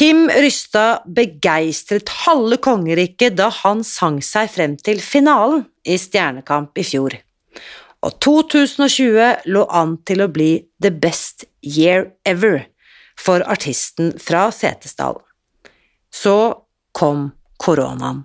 Kim rysta begeistret halve kongeriket da han sang seg frem til finalen i Stjernekamp i fjor. Og 2020 lå an til å bli the best year ever for artisten fra Setesdal. Så kom koronaen.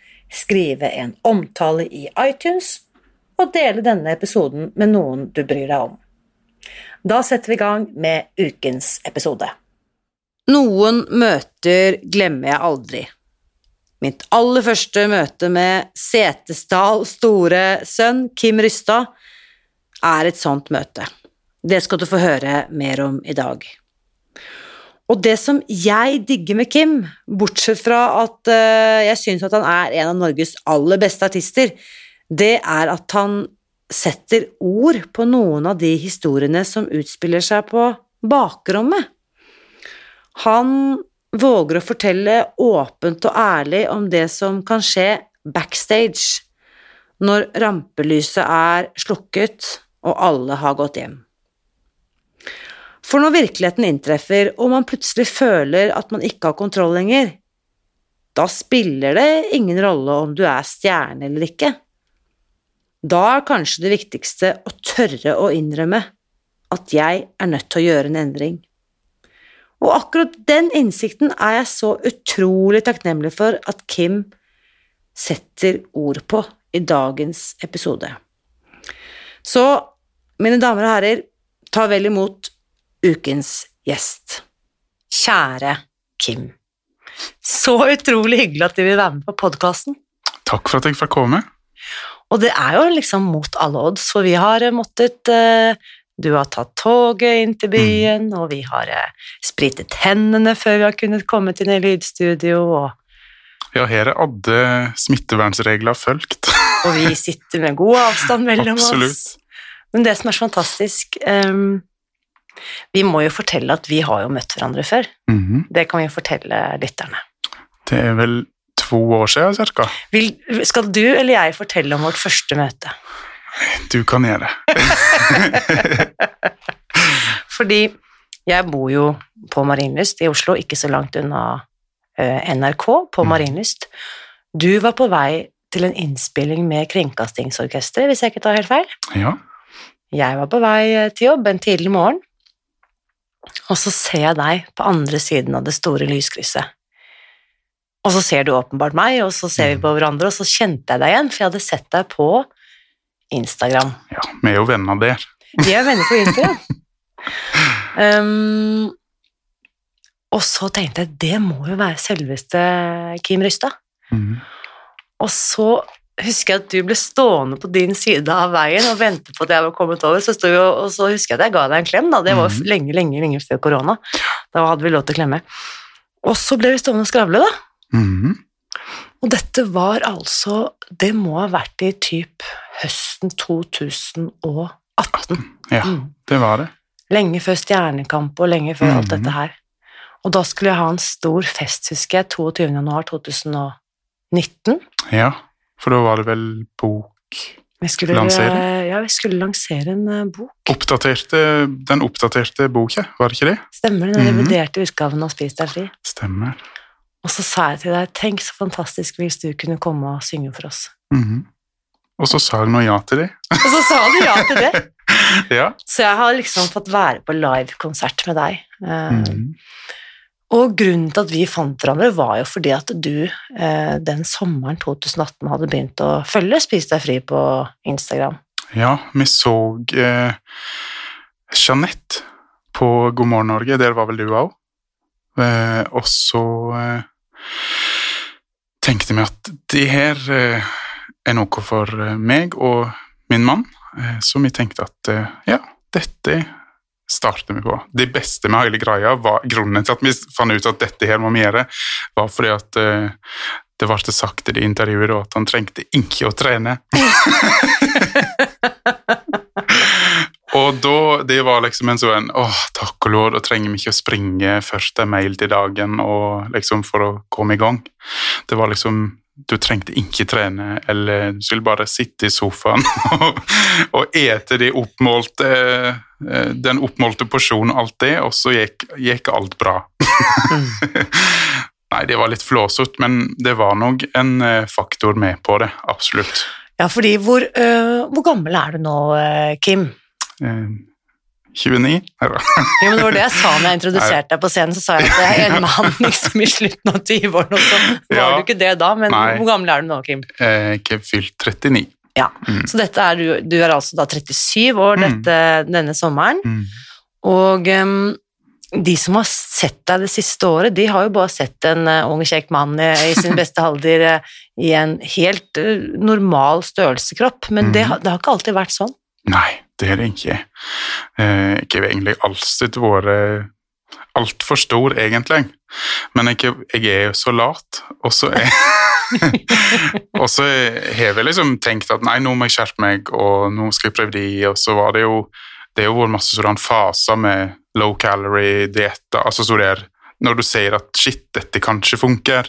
skrive en omtale i iTunes og dele denne episoden med noen du bryr deg om. Da setter vi i gang med ukens episode. Noen møter glemmer jeg aldri. Mitt aller første møte med Setesdal store sønn, Kim Rystad, er et sånt møte. Det skal du få høre mer om i dag. Og det som jeg digger med Kim, bortsett fra at uh, jeg syns at han er en av Norges aller beste artister, det er at han setter ord på noen av de historiene som utspiller seg på bakrommet. Han våger å fortelle åpent og ærlig om det som kan skje backstage, når rampelyset er slukket og alle har gått hjem. For når virkeligheten inntreffer, og man plutselig føler at man ikke har kontroll lenger, da spiller det ingen rolle om du er stjerne eller ikke. Da er kanskje det viktigste å tørre å innrømme at jeg er nødt til å gjøre en endring. Og akkurat den innsikten er jeg så utrolig takknemlig for at Kim setter ord på i dagens episode. Så, mine damer og herrer, ta vel imot ukens gjest. Kjære Kim. Så utrolig hyggelig at du vil være med på podkasten. Takk for at jeg fikk komme. Og det er jo liksom mot alle odds, for vi har måttet uh, Du har tatt toget inn til byen, mm. og vi har uh, spritet hendene før vi har kunnet komme til en lydstudio, og Ja, her er alle smittevernregler fulgt. og vi sitter med god avstand mellom Absolutt. oss. Men det som er så fantastisk um, vi må jo fortelle at vi har jo møtt hverandre før. Mm -hmm. Det kan vi jo fortelle lytterne. Det er vel to år siden, cirka. Vil, skal du eller jeg fortelle om vårt første møte? Du kan gjøre det. Fordi jeg bor jo på Marienlyst i Oslo, ikke så langt unna eh, NRK på mhm. Marienlyst. Du var på vei til en innspilling med Kringkastingsorkesteret, hvis jeg ikke tar helt feil? Ja. Jeg var på vei til jobb en tidlig morgen, og så ser jeg deg på andre siden av det store lyskrysset. Og så ser du åpenbart meg, og så ser vi mm. på hverandre, og så kjente jeg deg igjen, for jeg hadde sett deg på Instagram. Ja, vi er jo venner der. Vi er venner på Instagram. um, og så tenkte jeg det må jo være selveste Kim Rystad. Mm. Og så husker jeg at du ble stående på din side av veien og vente på at jeg var kommet over. Så jo, og så husker jeg at jeg ga deg en klem. da, Det var mm. lenge, lenge lenge før korona. Da hadde vi lov til å klemme. Og så ble vi stående og skravle, da. Mm. Og dette var altså Det må ha vært i typ høsten 2018. Ja, mm. det var det. Lenge før Stjernekamp og lenge før alt dette her. Og da skulle jeg ha en stor fest, husker jeg, 22. januar 2019. Ja. For da var det vel boklansering? Ja, vi skulle lansere en uh, bok. Oppdaterte, den oppdaterte boka, var det ikke det? Stemmer, den mhm. reviderte mm -hmm. utgaven av Spis deg fri. Stemmer. Og så sa jeg til deg, tenk så fantastisk hvis du kunne komme og synge for oss. Mm -hmm. og så sa du noe ja til det. Og så sa du ja til det. Ja. Så jeg har liksom fått være på livekonsert med deg. Mm Mhm. Og grunnen til at vi fant hverandre, var jo fordi at du eh, den sommeren 2018 hadde begynt å følge Spis deg fri på Instagram. ja, vi så eh, Jeanette på God morgen Norge, der var vel du òg. Eh, og så eh, tenkte vi at det her eh, er noe for eh, meg og min mann, så vi tenkte at ja, dette starter vi på. Det beste med hele greia var grunnen til at vi fant ut at dette her må vi gjøre, var fordi at uh, det ble sagt i det intervjuet at han trengte ikke å trene. og da, det var liksom en sånn åh, takk og lov, da trenger vi ikke å springe første mail til dagen og liksom for å komme i gang. Det var liksom du trengte ikke trene, eller du skulle bare sitte i sofaen og, og ete de oppmålte, eh, den oppmålte porsjonen alltid, og så gikk, gikk alt bra. Nei, det var litt flåsete, men det var nok en eh, faktor med på det, absolutt. Ja, fordi hvor, øh, hvor gammel er du nå, Kim? Eh, 29? Neida. Jo, men det var det jeg sa når jeg introduserte deg på scenen, så sa jeg at jeg er en mann liksom i slutten av 20-årene, og så var Ja. du ikke det da, men Nei. hvor gammel er du nå, Kim? Ikke Jeg er fylt 39. Ja, Mm. så dette er du, du er altså da 37 år Mm. denne sommeren, Mm. og um, de som har sett deg det siste året, de har jo bare sett en uh, ung, kjekk mann i, i sin beste alder uh, i en helt uh, normal størrelsekropp, men det, Mhm. det har ikke alltid vært sånn. Nei, er det ikke. Eh, Jeg egentlig alltid vært altfor stor, egentlig. Men jeg, jeg er så lat, og så er Og så har jeg liksom tenkt at nei, nå må jeg skjerpe meg, og nå skal jeg prøve de, og så var det jo Det har vært masse sånne faser med low calorie dietter, altså så det er når du sier at shit, dette kanskje funker,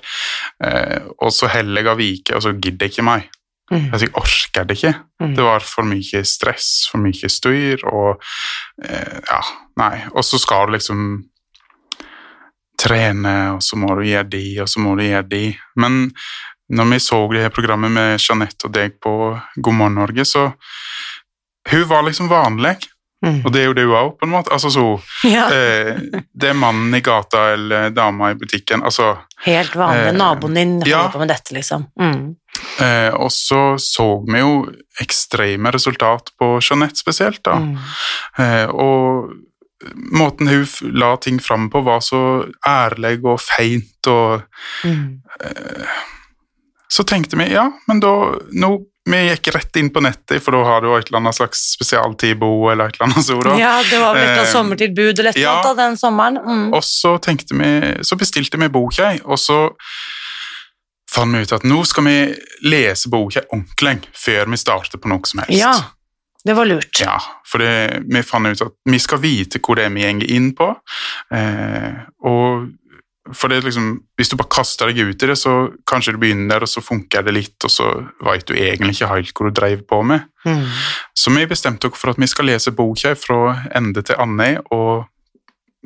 eh, og så heller jeg av vike, og så gidder jeg ikke meg. Mm. Altså, jeg orker det ikke. Mm. Det var for mye stress, for mye styr, og eh, ja, nei. Og så skal du liksom trene, og så må du gjøre de, og så må du gjøre de. Men når vi så det her programmet med Jeanette og deg på God morgen Norge, så Hun var liksom vanlig, Mm. og det er jo det hun òg, på en måte. Altså så Ja, eh, Det er mannen i gata eller dama i butikken, altså helt vanlig. eh, Naboen din holder ja. på med dette, liksom. Mm. Eh, Og så så vi jo ekstreme resultat på Jeanette spesielt, da. Mm. Eh, og måten hun la ting fram på, var så ærlig og feint, og Mm. så tenkte vi ja, men da nå, Vi gikk rett inn på nettet, for da har du et eller annet slags spesialtibo eller et eller annet så da. Ja, det var vel et eller annet Eh, sommertilbud eller et eller annet ja, den sommeren. Mm. Og så tenkte vi, så bestilte vi boka, og så fant vi ut at nå skal vi lese boka ordentlig før vi starter på noe som helst. Ja, det var lurt. Ja, for det, vi fant ut at vi skal vite hvor det er vi går inn på. Eh, og for det liksom, Hvis du bare kaster deg ut i det, så kanskje du begynner, der, og så funker det litt, og så vet du egentlig ikke helt hvor du drev på med. Mm. Så vi bestemte oss for at vi skal lese boka fra ende til ende og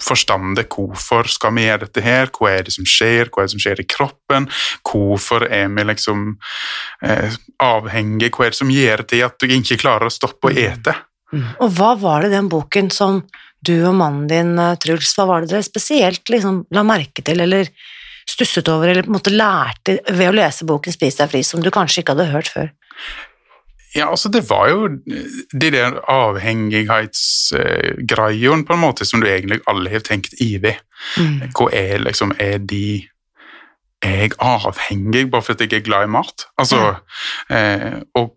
forstande hvorfor skal vi gjøre dette her, hva er det som skjer, hva er det som skjer i kroppen, hvorfor er vi liksom eh, avhengige, hva er det som gjør til at du ikke klarer å stoppe å ete. Mm. Og hva var det den boken som du og mannen din, eh, Truls, hva var det dere spesielt liksom la merke til, eller stusset over, eller på en måte lærte ved å lese boken Spis deg fri, som du kanskje ikke hadde hørt før? Ja, altså det var jo de der avhengighetsgreiene på en måte som du egentlig alle har tenkt over. Mm. Hva er liksom, er de er jeg avhengig bare fordi jeg er glad i mat? Altså, eh, og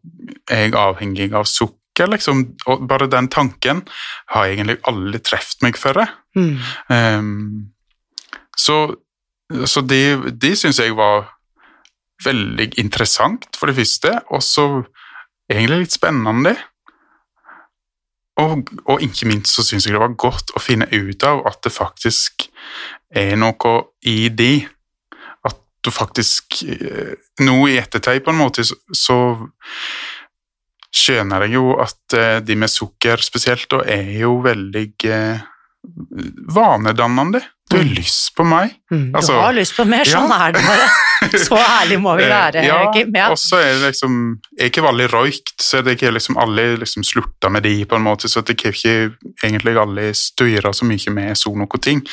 er jeg avhengig av sukker, liksom? Og bare den tanken har egentlig aldri truffet meg før. Mm. Um, så så det, de syns jeg var veldig interessant, for det første, og så egentlig litt spennende. Og, og ikke minst så syns jeg det var godt å finne ut av at det faktisk er noe i de. At du faktisk eh, Nå i ettertid, på en måte, så, skjønner jeg jo at eh, de med sukker spesielt da, er jo veldig eh, vanedannende. Du har Mm. lyst på meg. Mm. Du Altså, har lyst på mer, sånn ja. er det bare. Så ærlig må vi være, ja, Kim. Ja. og så er det liksom Jeg er veldig røykt, så det er ikke liksom alle liksom slutta med de, på en måte, så det er ikke egentlig alle styra så mye med så noen ting.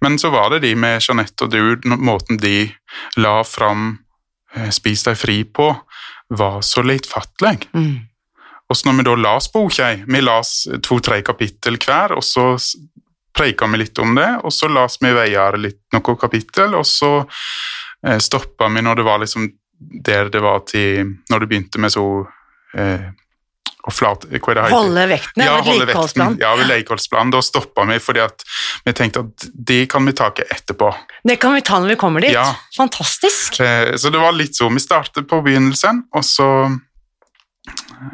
Men så var det de med Jeanette og du, måten de la fram eh, Spis deg fri på, var så lettfattelig. Mm. Og så når vi da las boka, vi las to-tre kapittel hver, og så preika vi litt om det, og så las vi videre litt noen kapittel, og så eh, stoppa meg når det var liksom der det var til Når det begynte med så eh, og flat, hva er det heter? Holde vekten, ja, holde vekten. Ja, vedlikeholdsplan. Da stoppa vi fordi at vi tenkte at det kan vi ta etterpå. Det kan vi ta når vi kommer dit. Ja. Fantastisk. Eh, Så det var litt så. Vi startet på begynnelsen, og så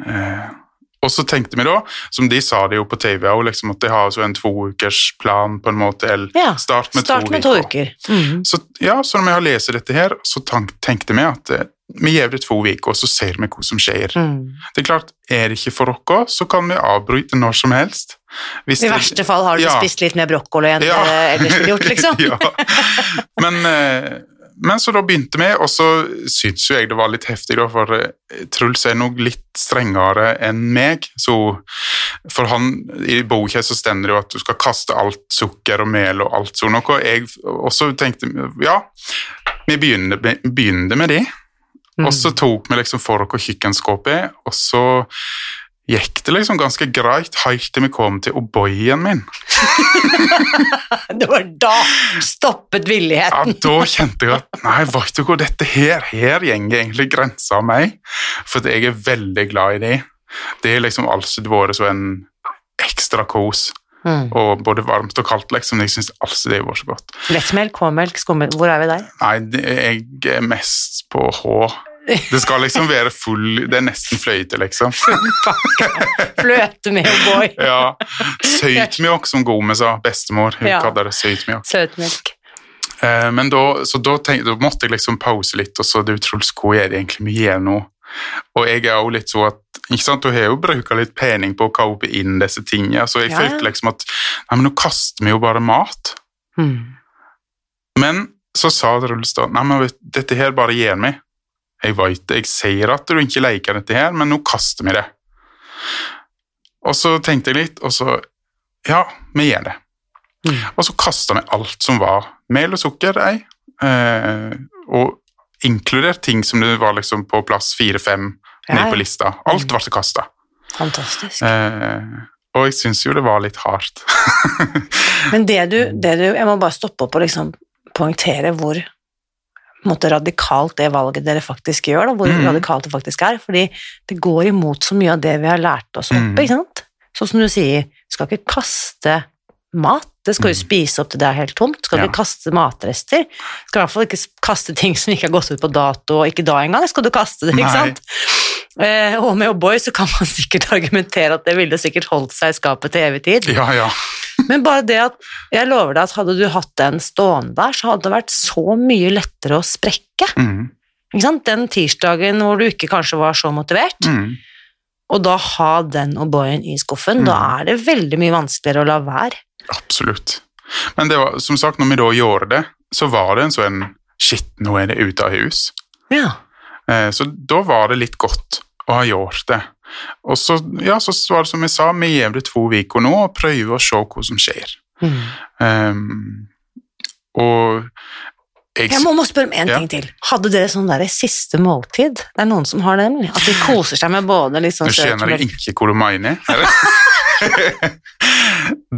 eh, Og så tenkte vi da, som de sa det jo på TV òg, liksom at de har altså en toukersplan på en måte, eller Ja, start med Start to med uker. Mm -hmm. Så, ja, så når vi har lest dette her, så tenkte vi at eh, vi gir det to uker, og så ser vi hva som skjer. Mm. Det er klart, er det ikke for dere, så kan vi avbryte når som helst. Hvis I det- verste fall har du Ja. spist litt mer brokkoli enn Ja. ellers ville gjort, liksom. ja. men, eh, men så da begynte vi, og så syntes jo jeg det var litt heftig, da, for eh, Truls er nok litt strengere enn meg. Så for han, I boka så står det jo at du skal kaste alt sukker og mel og alt sånt noe. Jeg også tenkte ja, vi begynner, vi begynte med det. Mm. Og så tok vi liksom for oss kjøkkenskapet, og så gikk det liksom ganske greit helt til vi kom til O'boyen min. Det var da stoppet villigheten. Ja, da kjente jeg at nei, vet du hva, dette her, her gjenger egentlig grensa av meg, for jeg er veldig glad i det. Det har liksom alltid vært så en ekstra kos, Mm. og både varmt og kaldt, liksom. Jeg syns alltid det var så godt. Lettmelk, skummelk, hvor er vi der? Nei, jeg er mest på H. Det skal liksom være full Det er nesten fløyte, liksom. Fløte med boy. Ja. Søtmjølk, som Gome sa, bestemor. Hun Ja. kaller det søtmjølk. søtmjølk. Eh, men da, så da, tenk, da måtte jeg liksom pause litt, og så du, Truls, hva er det egentlig vi gjør nå? Og jeg er jo litt så at ikke sant, Du har jo brukt litt pening på å kaupe inn disse tingene, så jeg Ja. følte liksom at nei, men nå kaster vi jo bare mat. Mm. Men så sa Truls da nei, men vet, dette her bare gjør vi. Jeg vet det, jeg sier at du ikke leker dette her, men nå kaster vi det. Og så tenkte jeg litt, og så Ja, vi gjør det. Mm. Og så kasta vi alt som var mel og sukker, ei. Eh, og inkludert ting som det var liksom på plass fire-fem Ja, nede på lista. Alt ble kasta. Fantastisk. Eh, og jeg syns jo det var litt hardt. Men det du, det du Jeg må bare stoppe opp og liksom poengtere hvor måte, radikalt det valget dere faktisk gjør, da, hvor Mm. radikalt det faktisk er. Fordi det går imot så mye av det vi har lært oss opp, Mm. ikke sant? Sånn som du sier, skal ikke kaste mat. Det skal jo Mm. spise opp til det er helt tomt. Skal Ja. ikke kaste matrester. Skal i hvert fall ikke kaste ting som ikke har gått ut på dato, og ikke da engang skal du kaste det, ikke Nei. sant? Eh, og med O'boy så kan man sikkert argumentere at det ville sikkert holdt seg i skapet til evig tid. ja, ja. Men bare det at jeg lover deg at hadde du hatt den stående der, så hadde det vært så mye lettere å sprekke. Mm, Ikke sant? Den tirsdagen hvor du ikke kanskje var så motivert, mm. og da ha den O'boyen i skuffen, Mm. da er det veldig mye vanskeligere å la være. Absolutt. Men det var, som sagt, når vi da gjorde det, så var det en sånn Shit, nå er det ute av hus. Ja. Eh, så da var det litt godt å ha gjort det. Og så, ja, så var det som jeg sa, vi gir det to uker nå og prøver å se hva som skjer. Mm. Um, og jeg, Jeg må, må spørre om en Ja. ting til. Hadde dere sånn der siste måltid? Det er noen som har det, nemlig. At de koser seg med både liksom Nå skjønner jeg ikke hva du mener.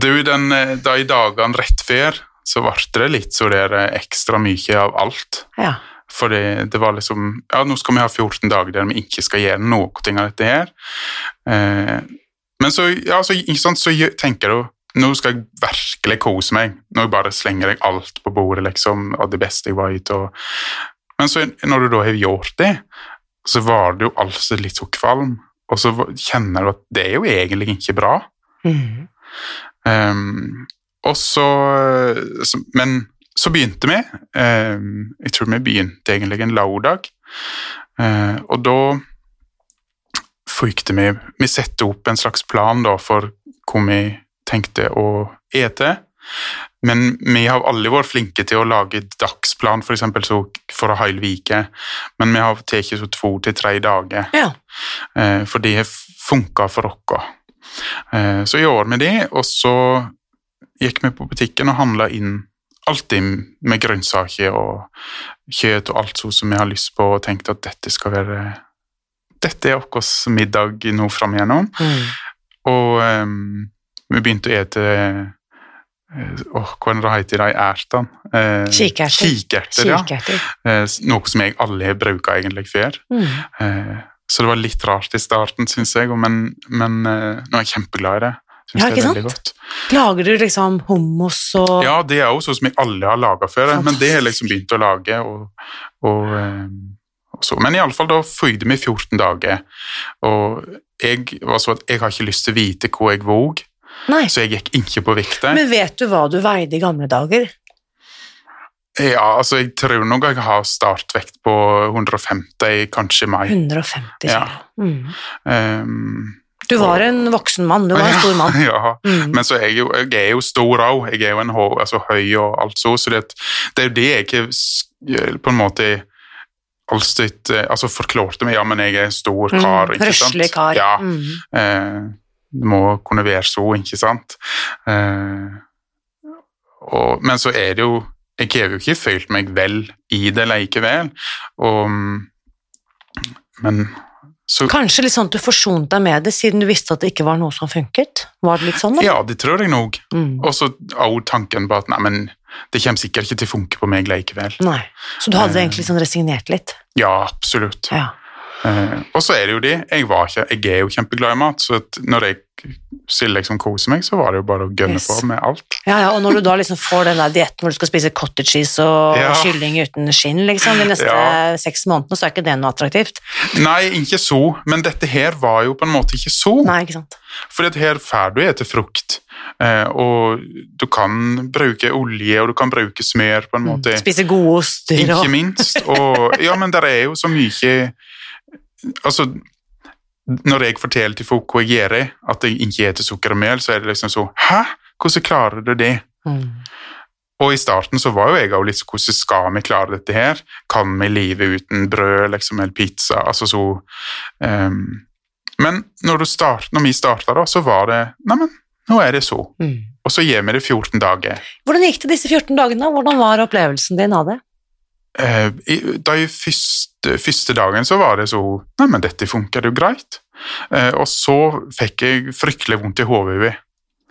du, den, eh, da i dagene rett før, så ble det litt så der eh, ekstra mye av alt. Ja. For det, var liksom Ja, nå skal vi ha 14 dager der vi ikke skal gjøre noe ting av dette her. Eh, men så, ja, så, sant, så tenker du nå skal jeg virkelig kose meg. Nå bare slenger jeg alt på bordet, liksom, av det beste jeg vet. Og, men så når du da har gjort det, så var jo altså litt så kvalm. Og så kjenner du at det er jo egentlig ikke bra. Mm. Um, og så, så Men så begynte vi. Ehm, jeg tror vi begynte egentlig en lørdag. Eh, og da frykte vi Vi satte opp en slags plan da for hvor vi tenkte å ete. men vi har alle vært flinke til å lage dagsplan, for eksempel for å hele uke. Men vi har tatt så to til tre dager, Ja. eh, for det har funka for oss. Eh, så gjorde vi det, og så gikk vi på butikken og handla inn alltid med grønnsaker og kjøtt og alt sånt som vi har lyst på, og tenkte at dette skal være Dette er vår middag nå fram igjennom. Mm. Og um, vi begynte å ete Åh, oh, hva er det heter de ertene? Eh, Kikerter. Kikerter, ja. Kikerter. Eh, noe som jeg aldri har brukt egentlig før. Mm. Eh, så det var litt rart i starten, syns jeg, men, men eh, nå er jeg kjempeglad i det. Synes Ja, ikke sant? godt. Lager du liksom hummus og Ja, det er jo sånn som jeg alle har laga før, men det har jeg liksom begynt å lage. Og, og, ehm, og så. Men iallfall, da føyde vi 14 dager. Og jeg var så at jeg har ikke lyst til å vite hvor jeg våg, så jeg gikk ikke på vekta. Men vet du hva du veide i gamle dager? Ja, altså jeg tror nok jeg har startvekt på 150, kanskje i mai. 150 Ja. Mm. Ehm, Du var en voksen mann, du var en stor mann. ja, Mm. men så er jeg jo, jeg er jo stor òg. Jeg er jo en hår, altså høy og alt så, så det, det er jo det jeg ikke på en måte alltid eh, altså forklarte meg. Ja, men jeg er stor kar, Mm. ikke sant? Røslig kar. Ja, Mm. eh, det må kunne være så, ikke sant? Eh, og, men så er det jo Jeg har jo ikke følt meg vel i det likevel. Og, men så Kanskje litt sånn at du forsonte deg med det, siden du visste at det ikke var noe som funket? Var det litt sånn, da? Ja, det tror jeg nok. Mm. Og så av tanken på at nei, men det kommer sikkert ikke til å funke på meg likevel. Nei. Så du hadde Eh. egentlig sånn resignert litt? Ja, absolutt. Ja. Eh, og så er det jo de. jeg, var ikke, jeg er jo kjempeglad i mat, så når jeg skulle liksom kose meg, så var det jo bare å gønne Yes. på med alt. ja, ja, og når du da liksom får den der dietten hvor du skal spise cottage cheese og Ja. kylling uten skinn liksom, de neste Ja. seks månedene, så er ikke det noe attraktivt. Nei, ikke så, men dette her var jo på en måte ikke så. Nei, ikke sant? For her får du ete frukt, eh, og du kan bruke olje, og du kan bruke smør på en måte. Mm. Spise gode oster Ikke minst. Og, ja, men det er jo så mye Altså, når jeg forteller til folk hva jeg gjør, at jeg ikke spiser sukker og mel, så er det liksom så Hæ? Hvordan klarer du det? mm. Og i starten så var jo jeg òg litt så, Hvordan skal vi klare dette her? Kan vi leve uten brød liksom, eller pizza? Altså så um, Men når, du start, når vi starta, da, så var det Neimen, nå er det så. Mm. Og så gir vi det 14 dager. Hvordan gikk det disse 14 dagene? Hvordan var opplevelsen din av det? Eh, i første, første dagen så var det så Nei, men dette funker jo greit. Eh, og så fikk jeg fryktelig vondt i hodet.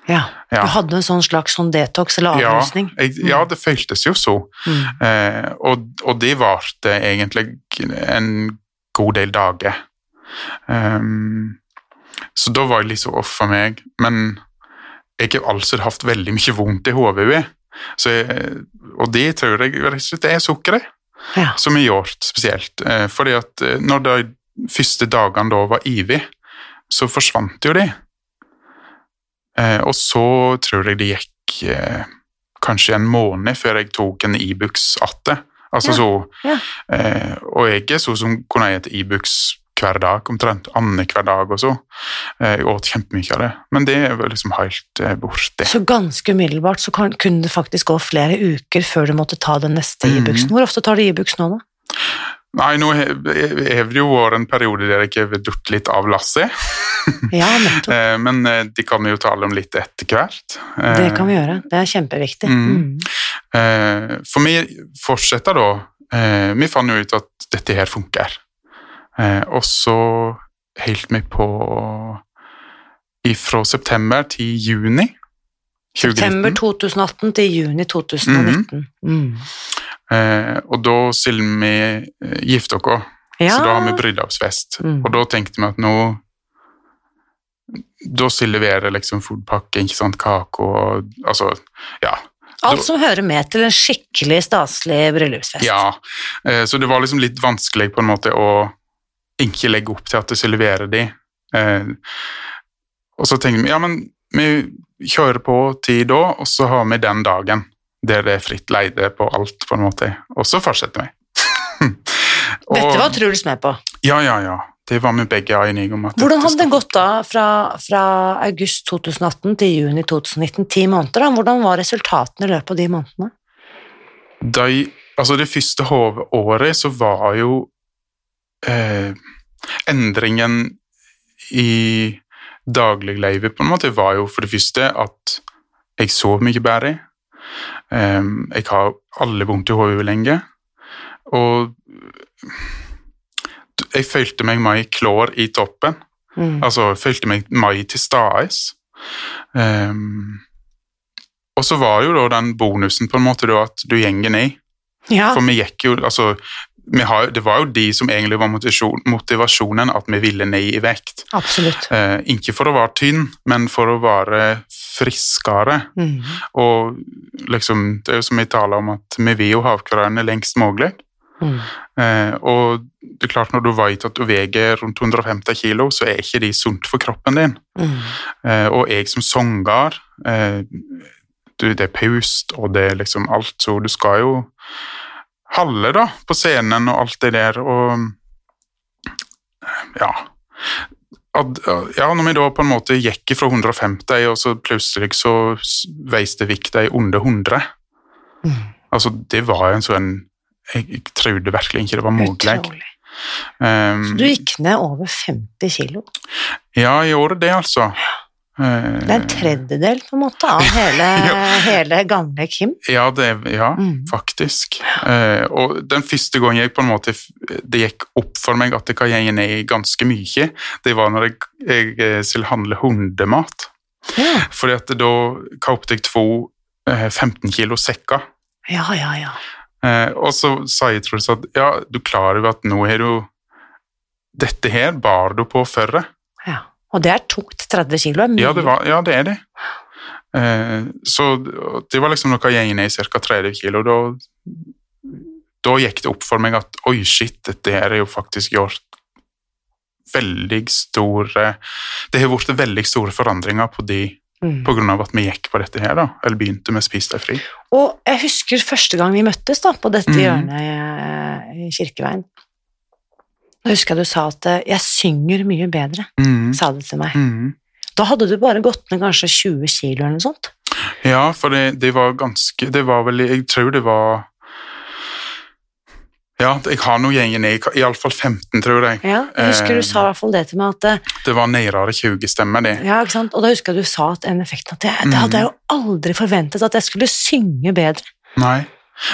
Ja, Ja. Du hadde en sånn slags sånn detox eller Ja, jeg, ja, det føltes jo så. Mm. Eh, og, og det varte egentlig en god del dager. Um, så da var jeg litt så off for meg. Men jeg har altså hatt veldig mye vondt i hodet. Så jeg, og det tror jeg rett og slett er sukkeret Ja. som har gjort spesielt. Eh, fordi at eh, når de første dagene da var ivig, så forsvant jo de. Eh, og så tror jeg det gikk eh, kanskje en måned før jeg tok en Ibux atte. Altså Ja, så ja. eh, Og jeg er sånn som kunne spise Ibux hver dag, omtrent annenhver dag og så. Eh, jeg åt kjempemye av det, men det er vel liksom helt eh, borte. Så ganske umiddelbart så kan, kunne det faktisk gå flere uker før du måtte ta den neste ibuksen. Ibux-en. Hvor ofte tar du Ibux nå, da? Nei, nå har det jo vært en periode der jeg har datt litt av lasset. Ja, nettopp. Eh, Men det kan vi jo tale om litt etter hvert. Det kan vi gjøre. Det er kjempeviktig. Mm. Mm. eh, For vi fortsetter da. Vi fant jo ut at dette her funker. Eh, Og så helt vi på fra september til juni 2019. September 2018 til juni 2019. Mm. Eh, Og da skulle vi eh, gifte oss, Ja. så da har vi bryllupsfest. Mm. Og da tenkte vi at nå Da skulle vi levere liksom foodpakke, ikke sant, kake og Altså, ja. Alt som hører med til en skikkelig staselig bryllupsfest. Ja, eh, så det var liksom litt vanskelig på en måte å ikke legge opp til at du skal levere de. Eh, og så tenkte vi ja, men vi kjører på tid da, og så har vi den dagen der det er fritt leide på alt, på en måte. Og så fortsetter vi. Og- Dette var Truls med på. Ja, ja, ja. det var vi begge enige om. Hvordan hadde det gått da fra, fra august 2018 til juni 2019? Ti måneder, da. Hvordan var resultatene i løpet av de månedene? de, altså det første hovedåret så var jo eh, endringen i dagliglivet på en måte var jo for det første at jeg sov mye bedre. Eh, jeg har alle vondt i hodet lenge. Og jeg følte meg mer klar i toppen. Mm. Altså, jeg følte meg mer til stede. Um, og så var jo da den bonusen på en måte da at du gjenger ned. Ja. For vi gikk jo, altså har, Det var jo de som egentlig var motivasjon, motivasjonen, at vi ville ned i vekt. Absolutt. Eh, ikke for å være tynn, men for å være friskere. Mm. Og liksom, det er jo som vi taler om, at vi vil jo ha avklarene lengst mulig. Mm. Eh, og det er klart når du vet at du veier rundt 150 kilo, så er ikke de sunt for kroppen din. Mm. Eh, og jeg som sanger eh, Det er pust, og det er liksom alt, så du skal jo holde da, på scenen og alt det der, og ja. At, ja, når vi da på en måte gikk fra 150, og så plutselig så veiste vikta under 100 Mm. Altså, det var en sånn Jeg, jeg trodde virkelig ikke det var mulig. Um, Så du gikk ned over 50 kilo. Ja, jeg gjorde det, altså. Eh, Det er en tredjedel på en måte av hele, hele gamle Kim. Ja, det, ja Mm. faktisk. Eh, og den første gangen jeg på en måte det gikk opp for meg at det kan gjenge ned ganske mye, det var når jeg, jeg eh, skulle handle hundemat. Ja, Fordi at da kjøpte jeg to eh, 15 kilo sekker. ja, ja. ja. Eh, og så sa jeg Truls at ja, du klarer jo at nå har du Dette her bar du på før. ja. Og det er tungt. 30 kilo er. Ja, det, var, ja, det er det. Eh, så det var liksom noe gikk ned i ca. 30 kilo. Da, da gikk det opp for meg at oi, shit, dette her er jo faktisk gjort veldig store Det har blitt veldig store forandringer på de Mm. på grunn av at vi gikk på dette her, da. Eller begynte med Spis deg fri. Og jeg husker første gang vi møttes da, på dette mm. hjørnet i Kirkeveien. Da husker jeg du sa at eh, 'jeg synger mye bedre', mm. sa du til meg. Mm. Da hadde du bare gått ned kanskje 20 kilo eller noe sånt. Ja, for det, det var ganske Det var vel Jeg tror det var Ja, jeg har nå gjengen ned, iallfall 15, tror jeg. Ja, jeg husker Eh. du sa i hvert fall det til meg at eh, Det var nærmere 20 stemmer, det. Ja, ikke sant? Og da husker jeg du sa at en effekt at det, det hadde jeg jo aldri forventet at jeg skulle synge bedre. Nei.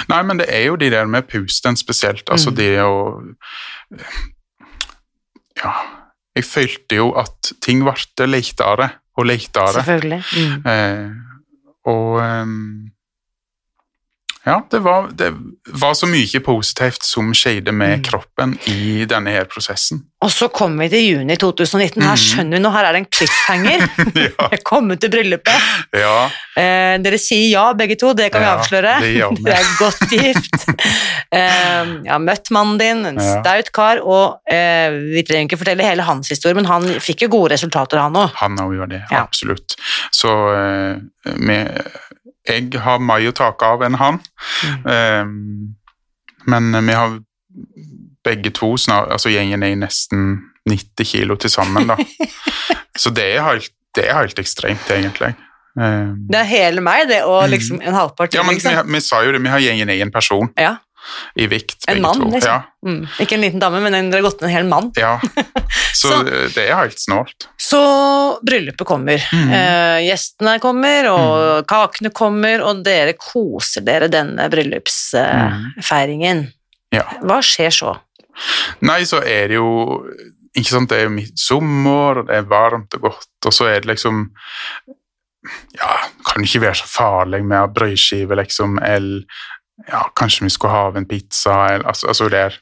Nei, men det er jo de der med pusten spesielt. Altså Mm. det å Ja. Jeg følte jo at ting ble lettere og lettere. Selvfølgelig. Mm. Eh, og ehm, Ja, det var, det var så mye positivt som skjedde med Mm. kroppen i denne her prosessen. Og så kom vi til juni 2019. Her Mhm. skjønner vi nå, her er det en cliffhanger. ja. Jeg kom ut til bryllupet. ja. Eh, dere sier ja, begge to, det kan vi avsløre. det. Dere er godt gift. eh, jeg har møtt mannen din, en Ja. staut kar, og eh, vi trenger ikke fortelle hele hans historie, men han fikk jo gode resultater, han òg. Han òg gjør det, Ja. absolutt. Så eh, vi, jeg har mer å take av enn han. Mm. Eh, men vi har begge to snart, altså gjengen er nesten 90 kilo til sammen, da. Så det er helt, det er helt ekstremt, egentlig. Eh, Det er hele meg, det, og Mm. liksom en halvpart ja, men vi, liksom. vi sa jo det, vi har gjengen en person Ja, i vikt, En mann, to. liksom. Ja, mm. Ikke en liten dame, men en, dere har gått ned en hel mann. ja. Så, Så- det er helt snålt. Så bryllupet kommer. Mm. Eh, gjestene kommer, og kakene kommer, og dere koser dere denne bryllupsfeiringen. Ja. Hva skjer så? Nei, så er det jo ikke sant, Det er jo midtsommer, og det er varmt og godt, og så er det liksom Ja, kan ikke være så farlig med brødskive, liksom, eller ja, kanskje vi skulle ha en pizza, eller altså, altså det er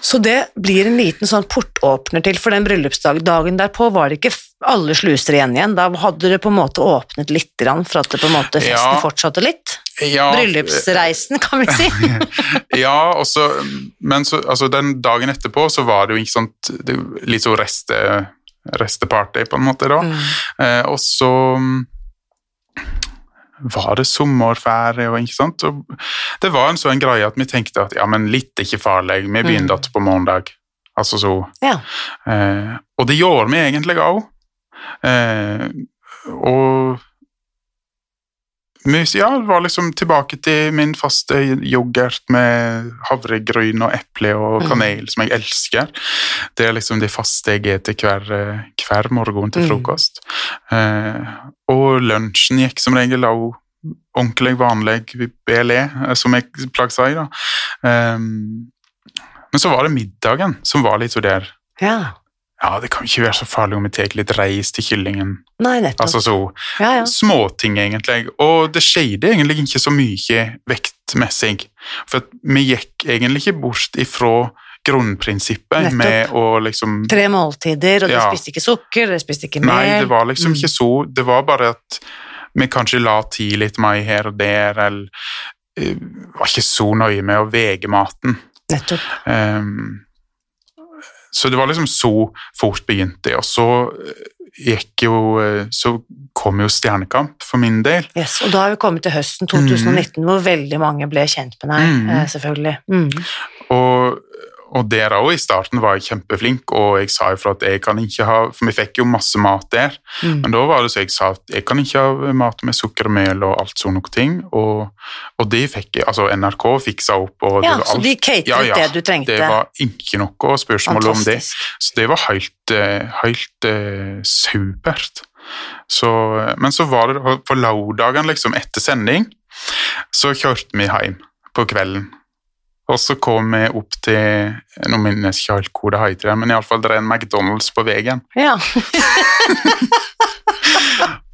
Så det blir en liten sånn portåpner til for den bryllupsdagen. Derpå var det ikke alle sluser igjen igjen. Da hadde det på en måte åpnet litt for at det på en måte festen Ja. fortsatte litt. ja, Bryllupsreisen, kan vi si. ja, og så, men så, altså den dagen etterpå så var det jo ikke sant, det, litt sånn reste, resteparty, på en måte, da. Mm. Eh, og så var det sommerferie, og ikke sant. Og det var en sånn greie at vi tenkte at ja, men litt er ikke farlig, vi begynner Mm. igjen på mandag. Altså så Ja. eh, Og det gjorde vi egentlig òg. Eh, og vi det var liksom tilbake til min faste yoghurt med havregryn og eple og Mm. kanel, som jeg elsker. Det er liksom det faste jeg spiser hver, eh, hver morgen til Mm. frokost. Eh, og lunsjen gikk som regel òg ordentlig vanlig BLE, eh, som jeg plagde å si. da. Eh, men så var det middagen som var litt så der ja. Ja, det kan ikke være så farlig om vi tar litt reis til kyllingen. Nei, nettopp. Altså så ja, ja. småting, egentlig. Og det skjedde egentlig ikke så mye vektmessig. For vi gikk egentlig ikke bort ifra grunnprinsippet Nettopp. med å liksom Tre måltider, og ja. de spiste ikke sukker, de spiste ikke mel. Nei, det var liksom Mm. ikke så Det var bare at vi kanskje la tid litt mer her og der, eller eh, var ikke så nøye med å vege maten. Nettopp. Ehm, så det var liksom så fort begynte, og så eh, gikk jo eh, Så kom jo Stjernekamp for min del. Yes. Og da har vi kommet til høsten 2019, hvor veldig mange ble kjent med deg, Mm. eh, selvfølgelig. Mm. Og, og der òg, i starten, var jeg kjempeflink, og jeg sa ifra at jeg kan ikke ha For vi fikk jo masse mat der, Mm. men da var det så jeg sa at jeg kan ikke ha mat med sukker og alt sånne ting, og, og det fikk jeg Altså, NRK fiksa opp, og Ja, så de cateret Ja, ja, det du trengte. Det var ikke noe spørsmål om det. Så det var helt, eh, helt uh, supert. Så, men så var det på lørdagen, liksom etter sending, så kjørte vi hjem på kvelden. Og så kom vi opp til Nå minnes jeg ikke helt hvor det heter, men iallfall det er en McDonald's på veien. Ja.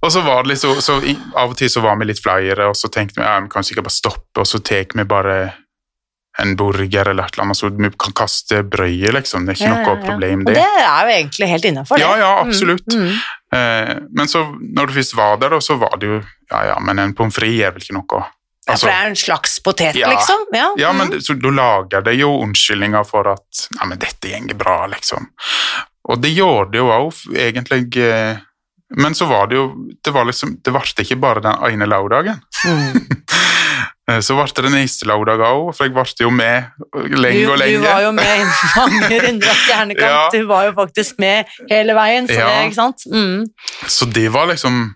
Og så var det litt så, Av og til så var vi litt flere, og så tenkte vi ja, vi kan sikkert bare stoppe, og så tar vi bare en burger eller et eller annet, så vi kan kaste brødet, liksom. Det er ikke Ja, noe ja. problem, Og det. det er jo egentlig helt innafor, det. Ja, ja, absolutt. Mm, mm. Eh, men så, når du først var der, så var det jo Ja, ja, men en pommes frites er vel ikke noe Ja, for det er en slags potet, Ja. liksom? Ja, Ja, men mm. så du lager det jo unnskyldninger for at Nei, men dette gjenger bra, liksom. Og det gjorde det jo òg, egentlig. eh, Men så var det jo Det var liksom Det ble ikke bare den ene lørdagen. Mm. Eh, Så ble det neste lørdag òg, for jeg ble jo med lenge Du, og lenge. du var jo med i mange runder av Stjernekamp. Ja. Du var jo faktisk med hele veien, så Ja. det, ikke sant? Mm. Så det var liksom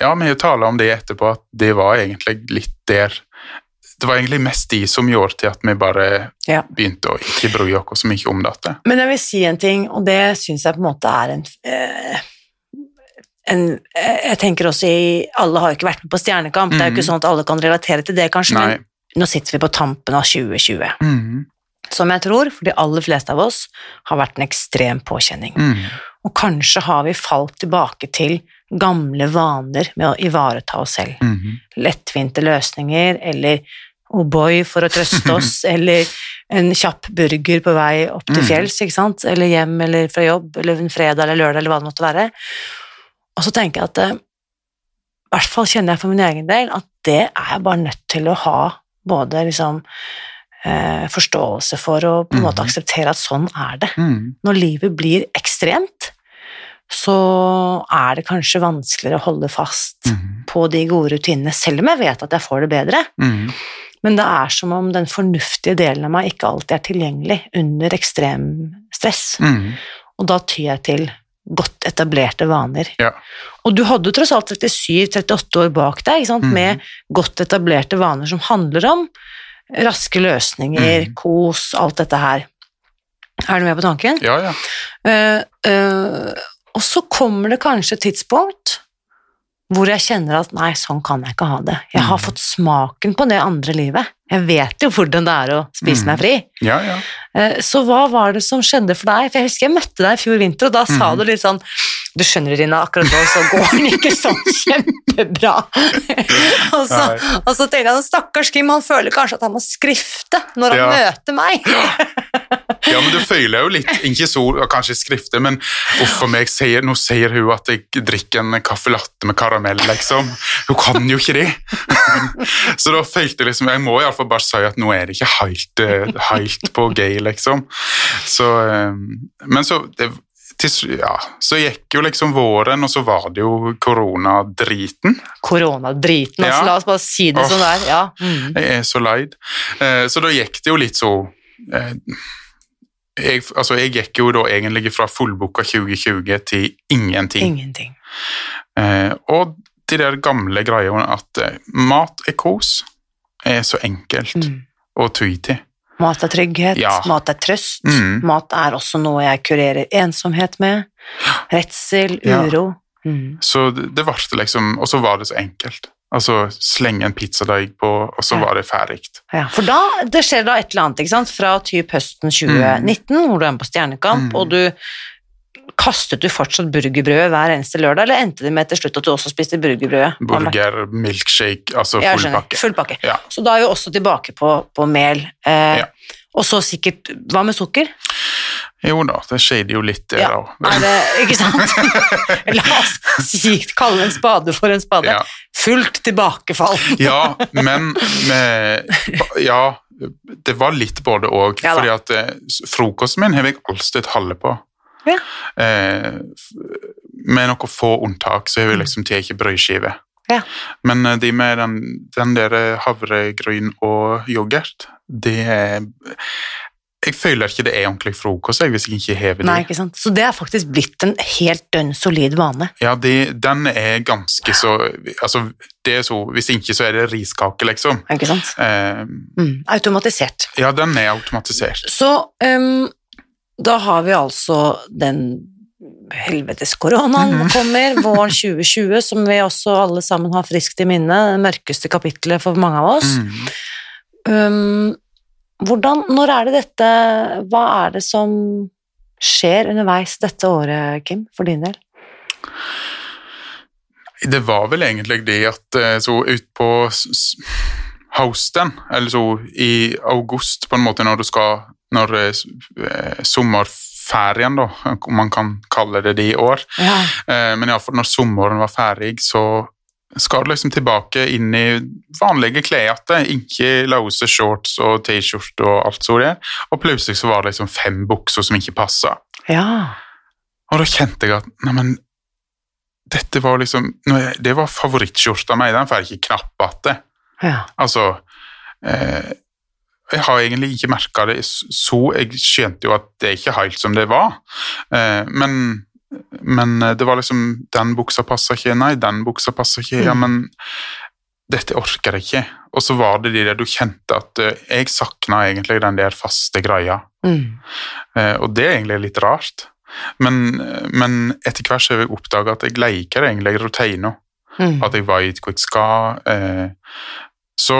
Ja, vi har tala om det etterpå, at det var egentlig litt der Det var egentlig mest de som gjorde til at vi bare Ja. begynte å ikke bry oss så mye om dette. Men jeg vil si en ting, og det syns jeg på en måte er en, eh, en eh, Jeg tenker også i Alle har jo ikke vært med på Stjernekamp, det er jo ikke Mhm. sånn at alle kan relatere til det, kanskje, Nei. men nå sitter vi på tampen av 2020, Mm. som jeg tror for de aller fleste av oss har vært en ekstrem påkjenning. Mm. Og kanskje har vi falt tilbake til gamle vaner med å ivareta oss selv. Mm. lettvinte løsninger, eller O'boy for å trøste oss, eller en kjapp burger på vei opp til Mm. fjells, ikke sant? eller hjem eller fra jobb, eller en fredag eller lørdag, eller hva det måtte være. Og så tenker jeg at eh, i hvert fall kjenner jeg for min egen del at det er jeg bare nødt til å ha både liksom eh, forståelse for og på en måte Mhm. akseptere at sånn er det. Mm. Når livet blir ekstremt, så er det kanskje vanskeligere å holde fast Mm. på de gode rutinene, selv om jeg vet at jeg får det bedre. Mm. Men det er som om den fornuftige delen av meg ikke alltid er tilgjengelig under ekstrem stress. Mm. Og da tyr jeg til godt etablerte vaner. Ja. Og du hadde tross alt 37-38 år bak deg ikke sant? Mhm. med godt etablerte vaner som handler om raske løsninger, Mhm. kos, alt dette her. Er du med på tanken? Ja, ja. Uh, eh, og så kommer det kanskje et tidspunkt hvor jeg kjenner at nei, sånn kan jeg ikke ha det. Jeg har mm. fått smaken på det andre livet. Jeg vet jo hvordan det er å spise mm. meg fri. ja, ja. Eh, Så hva var det som skjedde for deg? For jeg husker jeg møtte deg i fjor vinter, og da sa Mhm. du litt sånn Du skjønner, Rina, akkurat nå så går han ikke sånn kjempebra. og, så, og så tenkte jeg stakkars Kim, han føler kanskje at han må skrifte når han Ja. møter meg. Ja, men du føler jo litt, ikke så, kanskje skrifte, men uff meg, sier, nå sier hun at jeg drikker en caffè latte med karamell, liksom. Hun kan jo ikke det. så da følte jeg liksom, jeg må i alle fall bare si at nå er det ikke helt, eh, helt på gay, liksom. Så, eh, men så, det, til, ja, så gikk jo liksom våren, og så var det jo koronadriten. Koronadriten, altså. Ja. La oss bare si det oh, sånn det er. Ja. Mm. Jeg er så leid. Eh, Så da gikk det jo litt så eh, jeg, altså, jeg gikk jo da egentlig fra fullboka 2020 til ingenting. Ingenting. Eh, og de der gamle greiene at eh, mat er kos, er så enkelt Mm. å ty til. Mat er trygghet, Ja. mat er trøst. Mm. Mat er også noe jeg kurerer ensomhet med. Redsel, Ja. uro. Mm. Så det, varte liksom Og så var det så enkelt. Altså slenge en pizzadeig på, og så Ja. var det ferdig. Ja, for da, det skjer da et eller annet, ikke sant? Fra typ høsten 2019, hvor du er med på Stjernekamp, Mm. og du kastet du fortsatt burgerbrødet hver eneste lørdag, eller endte det med til slutt at du også spiste burgerbrødet? Burger, milkshake, altså full skjønner. pakke. Full pakke. Ja. Så da er vi også tilbake på, på mel. Eh, Ja. Og så sikkert Hva med sukker? Jo da, det skjedde jo litt det Ja. det, ikke sant? La oss si, kalle en spade for en spade. Ja. Fullt tilbakefall. Ja, men med, Ja, det var litt både òg. Ja da. fordi at eh, frokosten min har jeg alltid halve på. Ja. Eh, med noen få unntak så har vi liksom tatt brødskive. Ja. Men eh, de med den, den der eh, havregryn og yoghurt, det er Jeg føler ikke det er ordentlig frokost jeg, hvis jeg ikke hever Nei, det. ikke sant? Så det er faktisk blitt en helt dønn solid vane. Ja, det, den er ganske så Altså, det er så Hvis ikke, så er det riskake, liksom. Ikke sant? Eh, Mm, automatisert. ja, den er automatisert. Så ehm, da har vi altså den helvetes koronaen Mhm. kommer, våren 2020, som vi også alle sammen har friskt i minne, det mørkeste kapitlet for mange av oss. Mm. Um, hvordan, når er det dette, hva er det som skjer underveis dette året, Kim, for din del? Det var vel egentlig det at eh, så ut på s- s- høsten, eller så i august på en måte når du skal Når eh, eh, sommerferien, da, om man kan kalle det det i år. Ja. Eh, Men iallfall når sommeren var ferdig, så skal du liksom tilbake inn i vanlige klær igjen. Ikke løse shorts og T-skjorte og alt så det. Og plutselig så var det liksom fem bukser som ikke passa. ja. Og da kjente jeg at neimen, dette var liksom Det var favorittskjorta mi, den får jeg ikke knapp igjen. ja. Altså eh, Jeg har egentlig ikke merka det så Jeg skjønte jo at det ikke er helt som det var. Eh, men, men det var liksom Den buksa passer ikke, nei, den buksa passer ikke. Ja, Mm. men dette orker jeg ikke. Og så var det de der du kjente at eh, jeg sakna egentlig den der faste greia. Mm. Eh, og det er egentlig litt rart. Men, men etter hvert så har jeg oppdaga at jeg liker egentlig rutiner. Mm. At jeg vet hvor jeg skal. Så,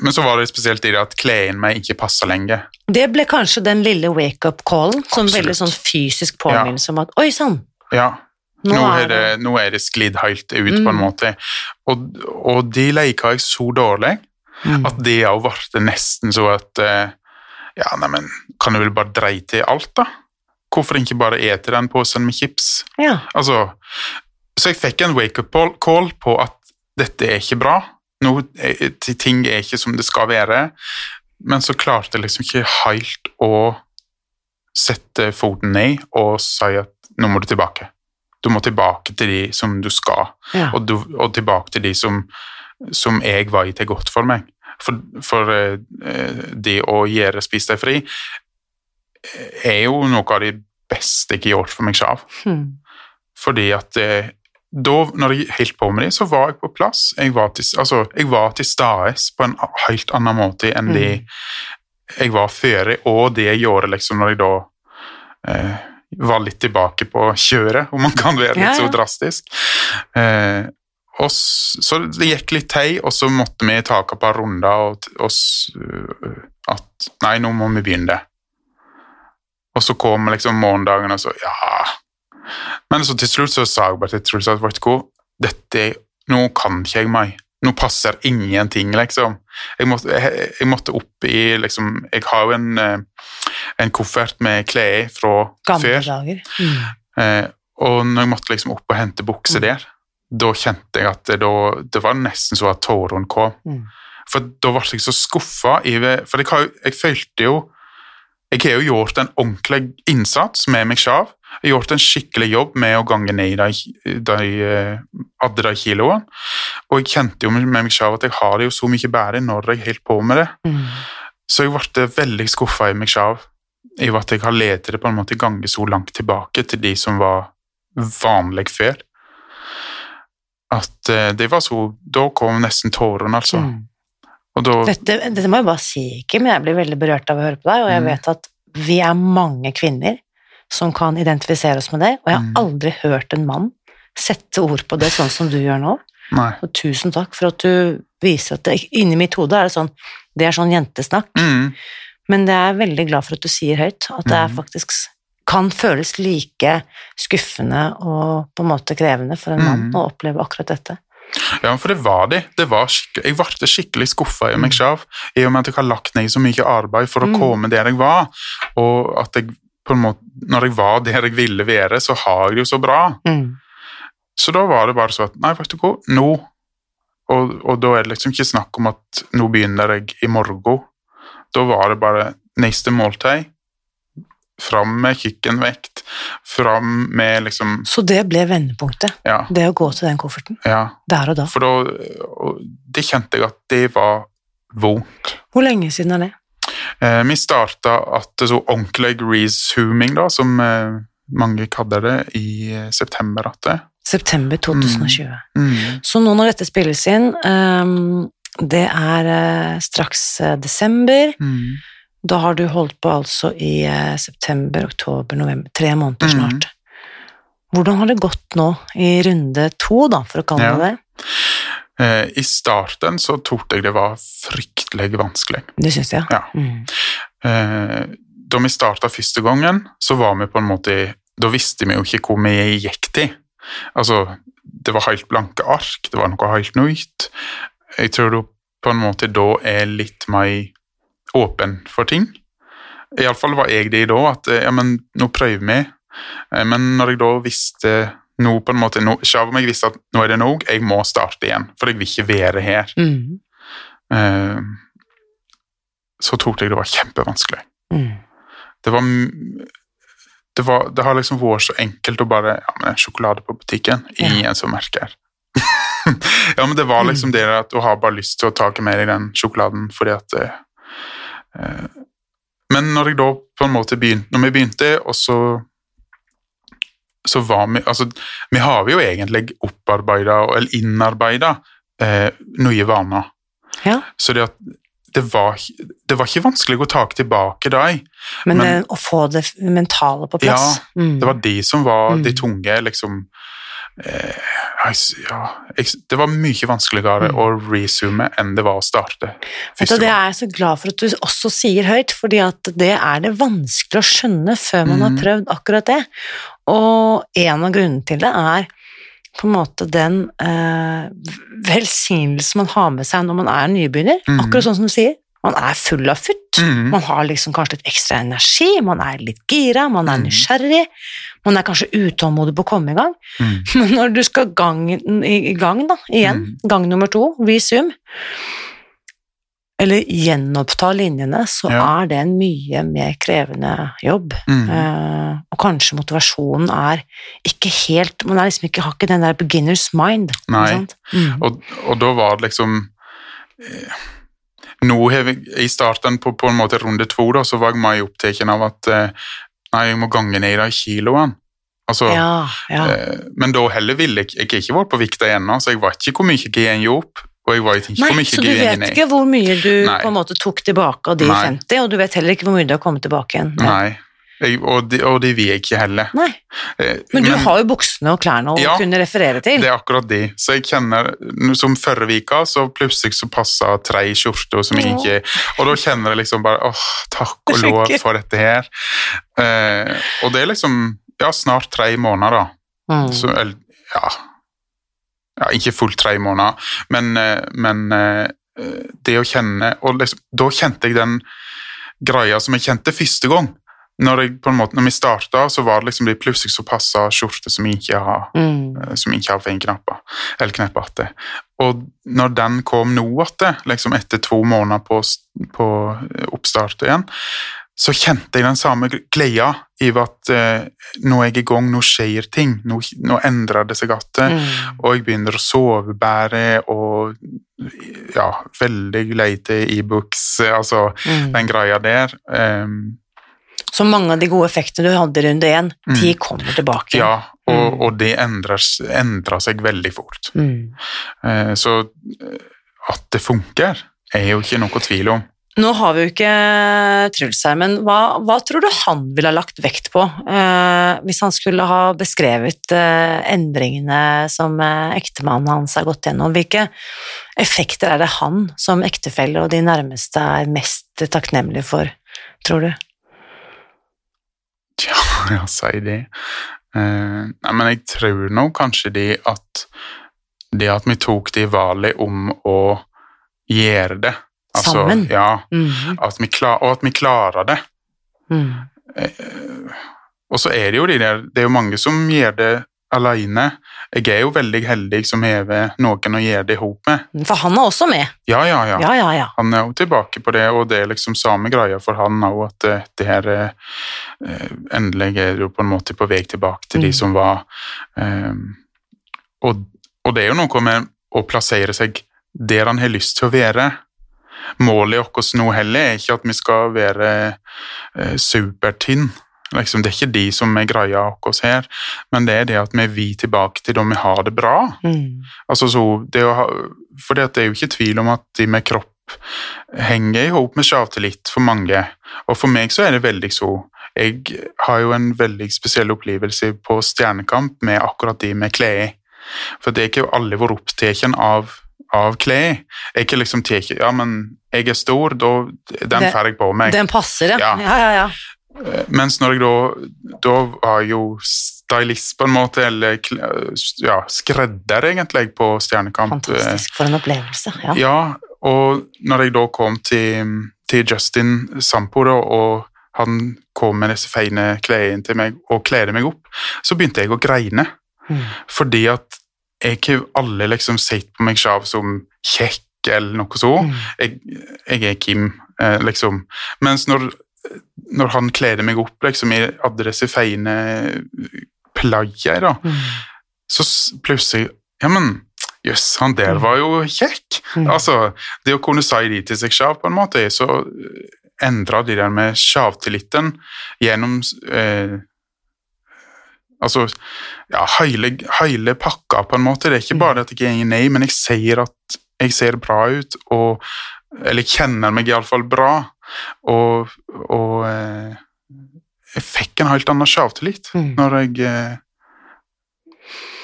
men så var det spesielt i det at klærne meg ikke passa lenger. Det ble kanskje den lille wake-up-callen, som veldig sånn fysisk påminnelse om at oi sann, Ja, nå, nå, er det, det, nå er det sklidd helt ut, Mm. på en måte. Og, og de leker jeg så dårlig Mm. at det òg ble nesten så at eh, Ja, neimen, kan du vel bare dreie til alt, da? Hvorfor ikke bare ete den posen med chips? Ja. Altså, så jeg fikk en wake-up call på at dette er ikke bra. Noe, eh, ting er ikke som det skal være. Men så klarte jeg liksom ikke helt å sette foten ned og si at nå må du tilbake. Du må tilbake til de som du skal, ja. og, du, og tilbake til de som, som jeg i til godt for meg. For, for eh, det å gjøre Spis deg fri eh, er jo noe av det beste jeg har gjort for meg selv. Hmm. Fordi at eh, da, når jeg holdt på med det, så var jeg på plass. Jeg var til, altså, jeg var til stades på en helt annen måte enn det jeg var før, og det jeg gjorde liksom når jeg da eh, var litt tilbake på kjøret, om man kan være litt Ja, ja. så drastisk. Eh, og så det gikk litt tei, og så måtte vi ta et par runder og, og øh, at Nei, nå må vi begynne. Og så kom liksom morgendagen, og så Ja. Men så til slutt så sa jeg bare til Truls at vet du hva, dette, nå kan ikke jeg meg. Nå passer ingenting, liksom. Jeg måtte, jeg, jeg måtte opp i liksom Jeg har jo en, eh, en koffert med klær fra Gamle før. dager. Mm. Eh, og når jeg måtte liksom opp og hente bukser Mm. der, da kjente jeg at det, da, det var nesten så at tårene kom. Mm. For da ble jeg så skuffa For jeg, har, jeg følte jo Jeg har jo gjort en ordentlig innsats med meg selv. Gjort en skikkelig jobb med å gange ned de, de, eh, de kiloene. Og jeg kjente jo med meg selv at jeg har det jo så mye bedre når jeg holder på med det. Mm. Så jeg ble veldig skuffa i meg selv i at jeg har ledet det på en måte gange så langt tilbake til de som var vanlig før. At eh, det var så Da kom nesten tårene, altså. Mm. Og da Dette, dette må jeg bare si, Kim. Jeg blir veldig berørt av å høre på deg, og jeg Mm. vet at vi er mange kvinner som kan identifisere oss med det, og jeg har Mm. aldri hørt en mann sette ord på det sånn som du gjør nå. Nei. Og tusen takk for at du viser at det, inni mitt hode er det sånn Det er sånn jentesnakk, Mm. men jeg er veldig glad for at du sier høyt, at det er Mm. faktisk kan føles like skuffende og på en måte krevende for en mann Mm. å oppleve akkurat dette. Ja, for det var det. det var jeg ble skikkelig skuffa i meg selv, i og med at jeg har lagt ned så mye arbeid for å Mm. komme der jeg var, og at jeg på en måte, når jeg var der jeg ville være, så har jeg det jo så bra. Mm. Så da var det bare sånn at nei, vet du hva, nå og, og da er det liksom ikke snakk om at nå begynner jeg i morgen. Da var det bare neste måltid. Fram med kjøkkenvekt. Fram med liksom Så det ble vendepunktet, Ja. det å gå til den kofferten, ja. der og da. For da Det kjente jeg at det var vondt. Hvor lenge siden er det? Eh, vi starta at så ordentlig resuming, da, som eh, mange kaller det, i eh, september. At det. September 2020. Mm. Så nå når dette spilles inn, ehm, det er straks desember, Mm. da har du holdt på altså i september, oktober, november, tre måneder Mhm. snart. Hvordan har det gått nå i runde to, da, for å kalle Ja. det det? I starten så tok jeg det var fryktelig vanskelig. Det syns jeg. Ja. Mm. Eh, da vi starta første gangen, så var vi på en måte Da visste vi jo ikke hvor vi gikk til. Altså, det var helt blanke ark, det var noe helt nytt. Jeg tror du på en måte da er litt mer åpen for ting. Iallfall var jeg det da, at eh, ja, men nå prøver vi. Eh, Men når jeg da visste nå på en måte, nå, selv om jeg visste at nå er det nok, jeg må starte igjen, for jeg vil ikke være her. Mm. Uh, så tok jeg det var kjempevanskelig. Mm. Det var, det var Det har liksom vært så enkelt å bare Ja, men en sjokolade på butikken, ingen som merker. ja, men det var liksom det at du har bare lyst til å ta mer i den sjokoladen fordi at eh, eh, Men når jeg da på en måte begynte Når vi begynte, og så så var vi Altså, vi har jo egentlig opparbeida, eller innarbeida, eh, nye vaner. Ja, Så det det var, det var ikke vanskelig å ta tilbake dem. men, Men- eh, å få det mentale på plass. Mm. Det var de som var Mm. de tunge, liksom eh, ja, Det var mye vanskeligere Mm. å resume enn det var å starte. Vet du, det er jeg så glad for at du også sier høyt, fordi at det er det vanskelig å skjønne før man har Mhm. prøvd akkurat det. Og en av grunnene til det er på en måte den eh, velsignelsen man har med seg når man er nybegynner. Mm. Akkurat sånn som du sier. Man er full av futt. Mm. Man har liksom kanskje litt ekstra energi, man er litt gira, man er Mhm. nysgjerrig. Man er kanskje utålmodig på å komme i gang. Mm. Men når du skal gang, i, gang da, igjen, gang nummer to, visum, eller gjenoppta linjene, så Ja. er det en mye mer krevende jobb. Mm. Eh, og kanskje motivasjonen er ikke helt Man liksom ikke, har ikke den der beginner's mind. Nei. sant? Mm. Og, og da var det liksom eh, Nå har vi, i starten på, på en måte runde to, da, så var jeg mer opptatt av at eh, nei, jeg må gange ned de kiloene. Altså, Ja, ja. eh, men da heller ville jeg Jeg har ikke vært på vikta ennå, så jeg vet ikke hvor mye jeg går opp. Og jeg vet ikke Nei, hvor mye så du vet ned. ikke hvor mye du Nei. på en måte tok tilbake av de Nei. 50, og du vet heller ikke hvor mye du har kommet tilbake igjen. Nei. Nei. Og, de, og de vil ikke heller. Nei. Eh, Men du har jo buksene og klærne å Ja, kunne referere til. Det er akkurat de. Så jeg kjenner, Som forrige uke, så plutselig så passa tre skjorter som jeg ikke Og da kjenner jeg liksom bare åh, takk og lov for dette her. Eh, og det er liksom ja, snart tre måneder, da. Mm. Så, eller, ja. ja Ikke fullt tre måneder, men, eh, men eh, det å kjenne Og liksom, da kjente jeg den greia som jeg kjente første gang. Når, jeg, på en måte, når vi starta, så var det liksom de plutselig så passa skjorter som jeg ikke har Mm. eh, som ikke har fingerknapper, eller knepper att. Og når den kom nå igjen, liksom etter to måneder på, på eh, oppstart igjen, så kjente jeg den samme gleda i at eh, nå er jeg i gang, nå skjer ting, nå, nå endrer det seg igjen. Mm. Og jeg begynner å sove bedre, og ja, veldig lei til e-books, altså Mm. den greia der. Ehm, Så mange av de gode effektene du hadde i runde én, Mm. de kommer tilbake. Ja, og, Mm. og det endrer, endrer seg veldig fort. Mm. Eh, Så eh, at det funker, er jo ikke noe tvil om. Nå har vi jo ikke Truls her, men hva, hva tror du han ville ha lagt vekt på eh, hvis han skulle ha beskrevet eh, endringene som eh, ektemannen hans har gått gjennom? Hvilke effekter er det han som ektefelle og de nærmeste er mest takknemlige for, tror du? Ja, si det. Eh, nei, men jeg tror nå kanskje de at det at vi tok de valget om å gjøre det altså, Sammen? Ja, Mm. at vi klar, og at vi klarer det. Mm. Eh, og så er det jo de der Det er jo mange som gjør det alene. Jeg er jo veldig heldig som hever noen å gjøre det ihop med. For han er også med. Ja, ja, ja. Ja, ja, ja. Han er jo tilbake på det, og det er liksom samme greia for han òg, at eh, det her eh, Endelig er jo på en måte på vei tilbake til de Mm. som var eh, og, og det er jo noe med å plassere seg der han har lyst til å være. Målet vårt nå heller er ikke at vi skal være eh, supertynn. Liksom, det er ikke de som er greia vår her, men det er det at vi vil tilbake til da vi har det bra. Mm. Altså så, det ha, for det er jo ikke tvil om at de med kropp henger i hop med sjavtillit for mange. Og for meg så er det veldig så. Jeg har jo en veldig spesiell opplevelse på Stjernekamp med akkurat de med klær. For det er ikke alle vært opptatt av, av klær. Jeg er ikke liksom tatt Ja, men jeg er stor, da den får jeg på meg. Den passer, ja. Ja. Ja, ja, Mens når jeg da Da var jo stylist på en måte, eller ja, skredder egentlig på Stjernekamp. eh, Fantastisk. For en opplevelse. Ja. Ja, og når jeg da kom til, til Justin Sampo, da, og han kom med disse fine klærne til meg og kledde meg opp, så begynte jeg å greine. Mm. Fordi at jeg ikke alle liksom sett på meg selv som kjekk eller noe så. Mm. Jeg, jeg er Kim, eh, liksom. Mens når, når han kledde meg opp liksom, i hadde disse fine plagene, da, Mm. så plutselig Ja, men jøss, han der var jo kjekk. Mm. Altså, det å kunne si det til seg sjøl, på en måte, så endra de der med sjavtilliten gjennom eh, Altså, ja, hele, hele pakka, på en måte. Det er ikke bare at jeg er nei, men jeg ser at jeg ser bra ut, og Eller kjenner meg iallfall bra. Og, og eh, jeg fikk en helt annen sjøltillit Mm. når jeg eh,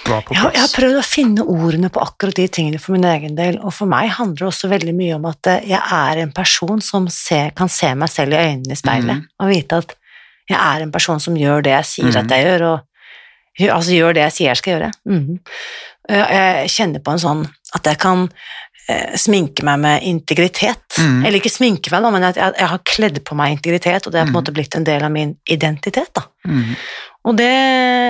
var på Ja, jeg har prøvd å finne ordene på akkurat de tingene for min egen del, og for meg handler det også veldig mye om at eh, jeg er en person som ser, kan se meg selv i øynene i speilet, mm. og vite at jeg er en person som gjør det jeg sier mm. at jeg gjør, og altså gjør det jeg sier jeg skal gjøre. Mhm. Eh, Jeg kjenner på en sånn at jeg kan sminke meg med integritet. Mm. Eller ikke sminke meg, da, men at jeg, jeg har kledd på meg integritet, og det er på en Mhm. måte blitt en del av min identitet. da. Mm. Og det,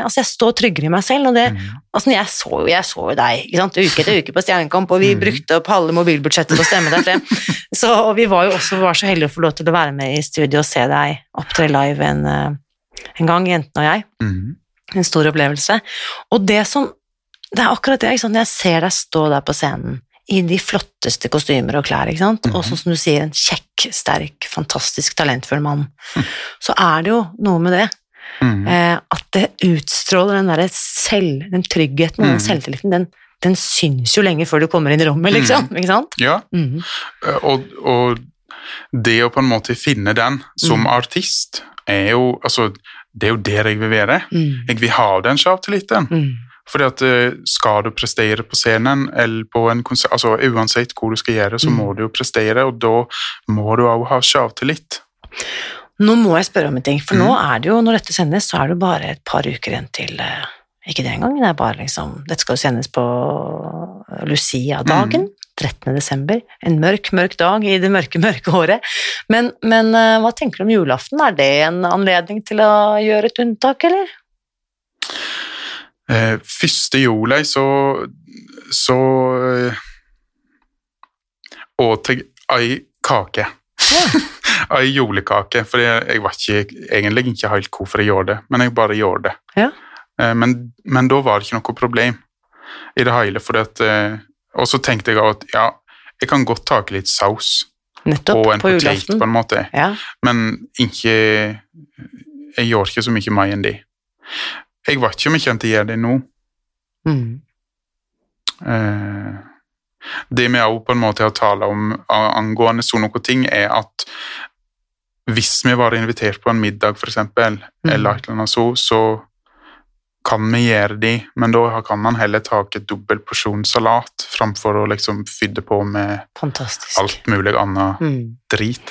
altså jeg står tryggere i meg selv, og det, Mm. altså jeg så jo jeg så jo deg ikke sant? uke etter uke på Stjernekamp, og vi Mhm. brukte opp halve mobilbudsjettet på å stemme deg frem. Så, og vi var jo også var så heldige å få lov til å være med i studio og se deg opptre live en, eh, en gang, jentene og jeg. Mm. En stor opplevelse. Og det som Det er akkurat det, ikke sant? når jeg ser deg stå der på scenen i de flotteste kostymer og klær, ikke sant? og sånn som du sier, en kjekk, sterk, fantastisk talentfull mann, så er det jo noe med det Mm. eh, at det utstråler den derre selv, den tryggheten og den Mm. selvtilliten, den, den syns jo lenge før du kommer inn i rommet, liksom. Ikke sant? Ja, Mhm. og, og det å på en måte finne den som Mm. artist, er jo altså Det er jo der jeg vil være. Mm. Jeg vil ha den sjøltilliten. Mm. Fordi at eh, skal du prestere på scenen eller på en konsert altså Uansett hvor du skal gjøre, så Mm. må du jo prestere, og da må du òg ha sjavtillit. Nå må jeg spørre om en ting, for Mm. nå er det jo, når dette sendes, så er det bare et par uker igjen til eh, Ikke det engang, det er bare liksom Dette skal jo sendes på Lucia-dagen. Mm. 13. desember. En mørk, mørk dag i det mørke, mørke året. Men, men eh, hva tenker du om julaften? Er det en anledning til å gjøre et unntak, eller? Eh, første juli så så eh, åt jeg ei kake. ei julekake, for jeg, jeg var ikke, egentlig ikke helt hvorfor jeg gjorde det, men jeg bare gjorde det. Ja. Eh, men, men da var det ikke noe problem i det hele, at, eh, og så tenkte jeg at ja, jeg kan godt ta litt saus. Nettopp, og en på potet, julaften. på en måte. Ja. Men ikke Jeg gjorde ikke så mye mer enn de. Jeg vet ikke om jeg å gjøre det nå. Mm. Eh, det vi òg på en måte har talt om angående så noen ting, er at hvis vi var invitert på en middag, eksempel, Mm. eller et eller annet så, så kan vi gjøre det, men da kan man heller ta dobbel porsjon salat framfor å liksom fydde på med Fantastisk. alt mulig annet Mm. drit.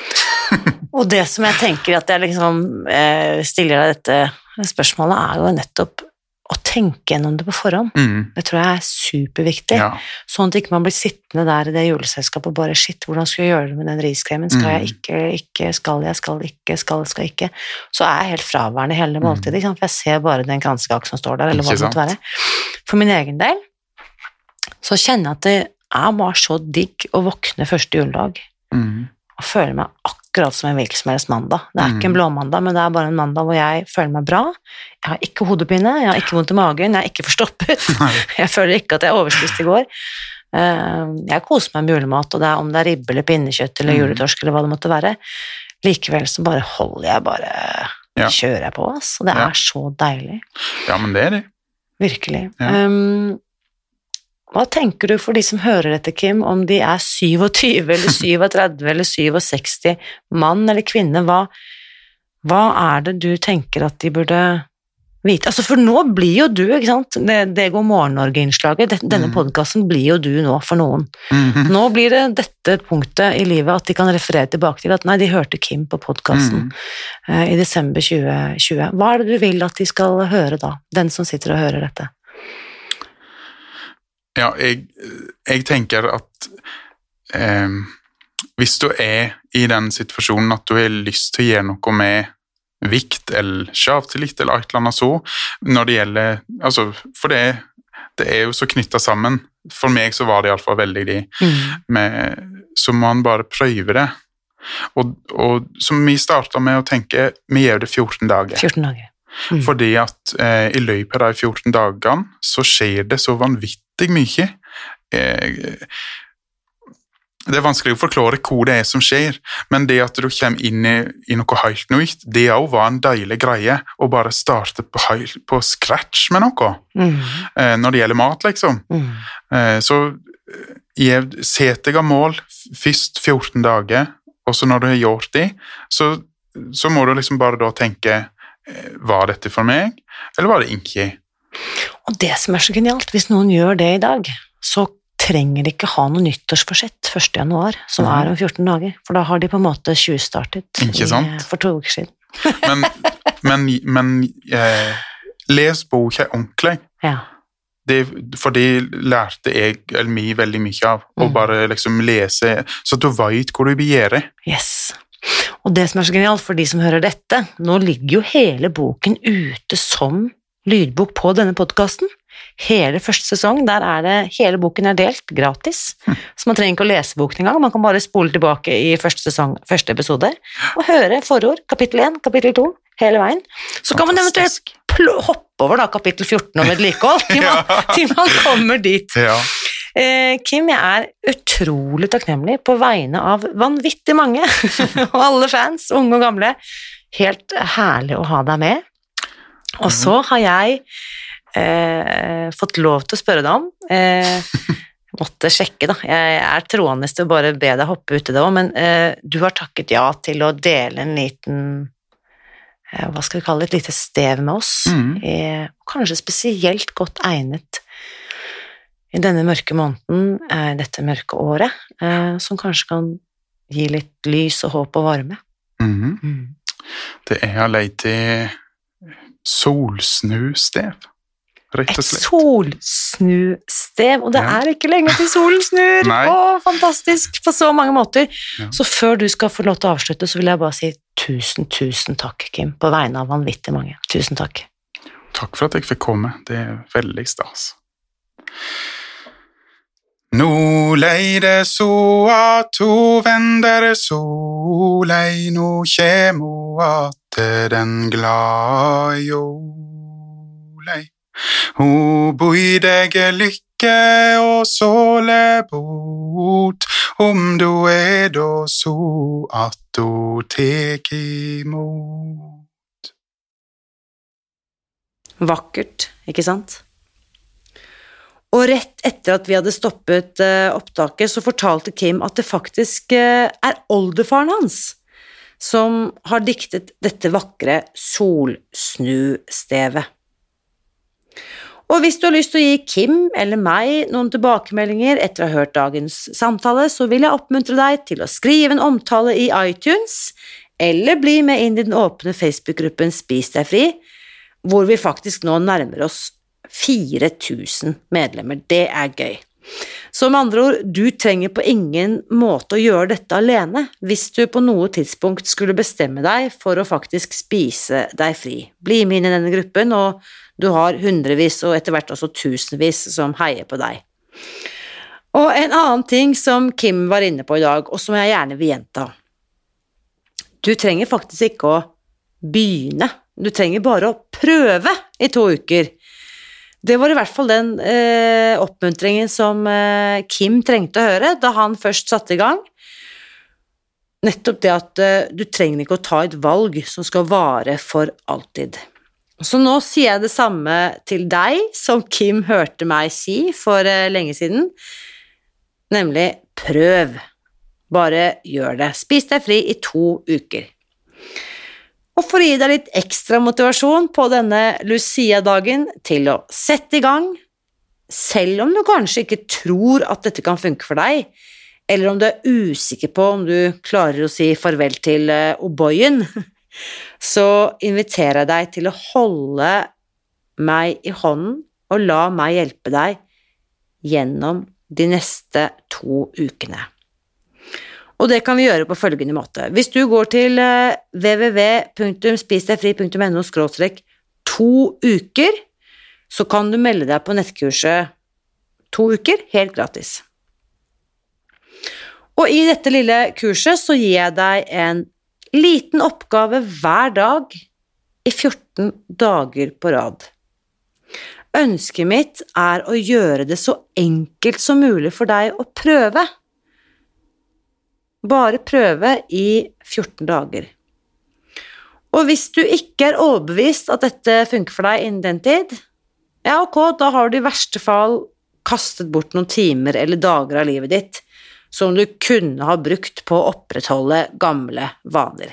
Og det som jeg tenker at jeg liksom eh, stiller deg dette spørsmålet, er jo nettopp å tenke gjennom det på forhånd. Mm, Det tror jeg er superviktig. ja. Sånn at ikke man blir sittende der i det juleselskapet og bare shit, hvordan skal jeg gjøre det med den riskremen? Skal jeg Mm. ikke, ikke, skal jeg, skal ikke, skal, skal ikke? Så er jeg helt fraværende hele måltidet, ikke for jeg ser bare den kransekake som står der, eller hva Mm. Det måtte være. For min egen del så kjenner jeg at det er bare så digg å våkne første juledag Mm, og føle meg akkurat som en hvilken som helst mandag. Det er ikke en Mm. blåmandag, men det er bare en mandag hvor jeg føler meg bra. Jeg har ikke hodepine, jeg har ikke vondt i magen, jeg er ikke forstoppet. Jeg føler ikke at jeg overspiste i går. Eh, Jeg koser meg med julemat, og det er om det er ribbe eller pinnekjøtt eller Mm. juletorsk eller hva det måtte være. Likevel så bare holder jeg bare Ja. Kjører jeg på, ass. Og det Ja. er så deilig. ja, men det er det. Virkelig. Ja. Um, hva tenker du for de som hører dette, Kim, om de er 27 eller 37 eller 67, mann eller kvinne, hva, hva er det du tenker at de burde vite? Altså, for nå blir jo du, ikke sant, det, det går morgen Norge-innslaget, denne mm. podkasten blir jo du nå for noen. Mm. Nå blir det dette punktet i livet at de kan referere tilbake til at nei, de hørte Kim på podkasten Mm. i desember 2020. Hva er det du vil at de skal høre da, den som sitter og hører dette? Ja, jeg, jeg tenker at eh, hvis du er i den situasjonen at du har lyst til å gjøre noe med vikt eller sjavtillit eller et eller annet så, når det gjelder altså, For det, det er jo så knytta sammen. For meg så var det iallfall veldig de. Med, så må man bare prøve det. Og, og som vi starta med å tenke, vi gjør det 14 dager. 14 dager. Mm. Fordi at eh, i løpet av de 14 dagene så skjer det så vanvittig mye. Eh, det er vanskelig å forklare hva det er som skjer, men det at du kommer inn i, i noe helt nytt, det òg var en deilig greie. Å bare starte på, heil- på scratch med noe, Mm. eh, når det gjelder mat, liksom. Mm. Eh, så jeg setter deg av mål først 14 dager, og så når du har gjort det, så, så må du liksom bare da tenke Var dette for meg, eller var det ikke? Og det som er så genialt, hvis noen gjør det i dag, så trenger de ikke ha noe nyttårsforsett 1. januar, som Mhm. er om 14 dager, for da har de på en måte tjuvstartet Ikke for to uker siden. Men, men, men eh, les boka ordentlig. Ja. Det, for det lærte jeg eller vi veldig mye av. Å mm. bare liksom lese, så du veit hvor du gjøre. Yes. Og det som er så genialt for de som hører dette, nå ligger jo hele boken ute som lydbok på denne podkasten. Hele første sesong, der er det, hele boken er delt gratis. Så man trenger ikke å lese boken engang, man kan bare spole tilbake i første sesong, første episode, og høre forord, kapittel 1, kapittel 2, hele veien. Så kan man eventuelt hoppe over da, kapittel 14 om vedlikehold, til, man- Ja. til man kommer dit. Ja. Eh, Kim, jeg er utrolig takknemlig på vegne av vanvittig mange, og alle fans, unge og gamle. Helt herlig å ha deg med. Og så har jeg eh, fått lov til å spørre deg om eh, Måtte sjekke, da. Jeg er troende til å bare be deg hoppe uti det òg, men eh, du har takket ja til å dele en liten eh, Hva skal vi kalle det? Et lite stev med oss. Mm. Eh, kanskje spesielt godt egnet i denne mørke måneden, eh, dette mørke året, eh, som kanskje kan gi litt lys og håp og varme. Mhm. Det er leit lete solsnustev, rett og slett. Et solsnustev, og det Ja. er ikke lenge til solen snur! Å, fantastisk på så mange måter. Ja. Så før du skal få lov til å avslutte, så vil jeg bare si tusen, tusen takk, Kim, på vegne av vanvittig mange. Tusen takk. Takk for at jeg fikk komme. Det er veldig stas. Nå leide soa ho vender solei, nå kjem ho atte den glade jolei. Ho bui deg lykke og såle bot, om du er da så at du tek imot. Vakkert, ikke sant? Og rett etter at vi hadde stoppet eh, opptaket, så fortalte Kim at det faktisk eh, er oldefaren hans som har diktet dette vakre Solsnustevet. Og hvis du har lyst til å gi Kim eller meg noen tilbakemeldinger etter å ha hørt dagens samtale, så vil jeg oppmuntre deg til å skrive en omtale i iTunes, eller bli med inn i den åpne Facebook-gruppen Spis deg fri, hvor vi faktisk nå nærmer oss 4000 medlemmer. Det er gøy. Så med andre ord, du trenger på ingen måte å gjøre dette alene hvis du på noe tidspunkt skulle bestemme deg for å faktisk spise deg fri. Bli med inn i denne gruppen, og du har hundrevis og etter hvert også tusenvis som heier på deg. Og en annen ting som Kim var inne på i dag, og som jeg gjerne vil gjenta. Du trenger faktisk ikke å begynne, du trenger bare å prøve i to uker. Det var i hvert fall den eh, oppmuntringen som eh, Kim trengte å høre da han først satte i gang. Nettopp det at eh, du trenger ikke å ta et valg som skal vare for alltid. Så nå sier jeg det samme til deg som Kim hørte meg si for eh, lenge siden, nemlig prøv. Bare gjør det. Spis deg fri i to uker. Og for å gi deg litt ekstra motivasjon på denne Lucia-dagen til å sette i gang, selv om du kanskje ikke tror at dette kan funke for deg, eller om du er usikker på om du klarer å si farvel til eh, O'boyen, så inviterer jeg deg til å holde meg i hånden og la meg hjelpe deg gjennom de neste to ukene. Og det kan vi gjøre på følgende måte. Hvis du går til www.spisdegfri.no skråstrek to uker, så kan du melde deg på nettkurset to uker helt gratis. Og i dette lille kurset så gir jeg deg en liten oppgave hver dag i 14 dager på rad. Ønsket mitt er å gjøre det så enkelt som mulig for deg å prøve. Bare prøve i 14 dager. Og hvis du ikke er overbevist at dette funker for deg innen den tid, ja, ok, da har du i verste fall kastet bort noen timer eller dager av livet ditt som du kunne ha brukt på å opprettholde gamle vaner.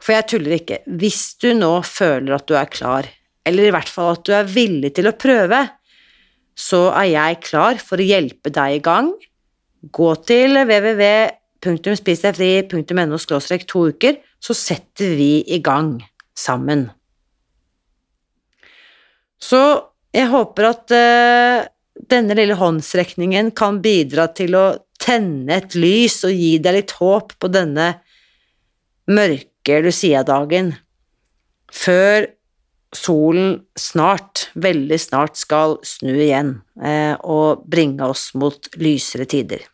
For jeg tuller ikke, hvis du nå føler at du er klar, eller i hvert fall at du er villig til å prøve, så er jeg klar for å hjelpe deg i gang Gå til www.spisdegfri.no to uker, så setter vi i gang sammen. Så jeg håper at uh, denne lille håndsrekningen kan bidra til å tenne et lys og gi deg litt håp på denne mørke Lucia-dagen, før solen snart, veldig snart, skal snu igjen uh, og bringe oss mot lysere tider.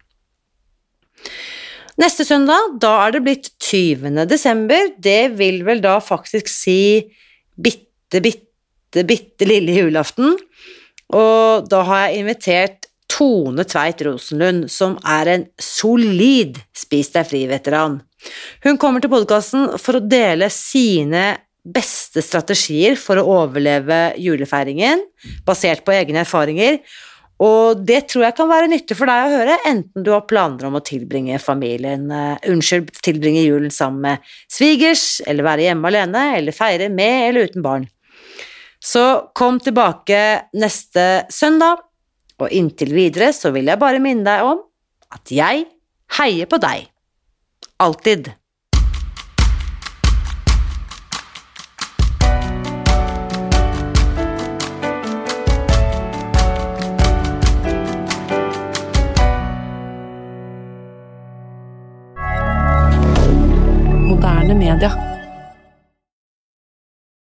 Neste søndag, da er det blitt 20. desember. Det vil vel da faktisk si bitte, bitte, bitte lille julaften. Og da har jeg invitert Tone Tveit Rosenlund, som er en solid Spis deg fri-veteran. Hun kommer til podkasten for å dele sine beste strategier for å overleve julefeiringen, basert på egne erfaringer, og det tror jeg kan være nyttig for deg å høre, enten du har planer om å tilbringe familien, uh, unnskyld, tilbringe julen sammen med svigers, eller være hjemme alene, eller feire med eller uten barn. Så kom tilbake neste søndag, og inntil videre så vil jeg bare minne deg om at jeg heier på deg. Alltid. Spider.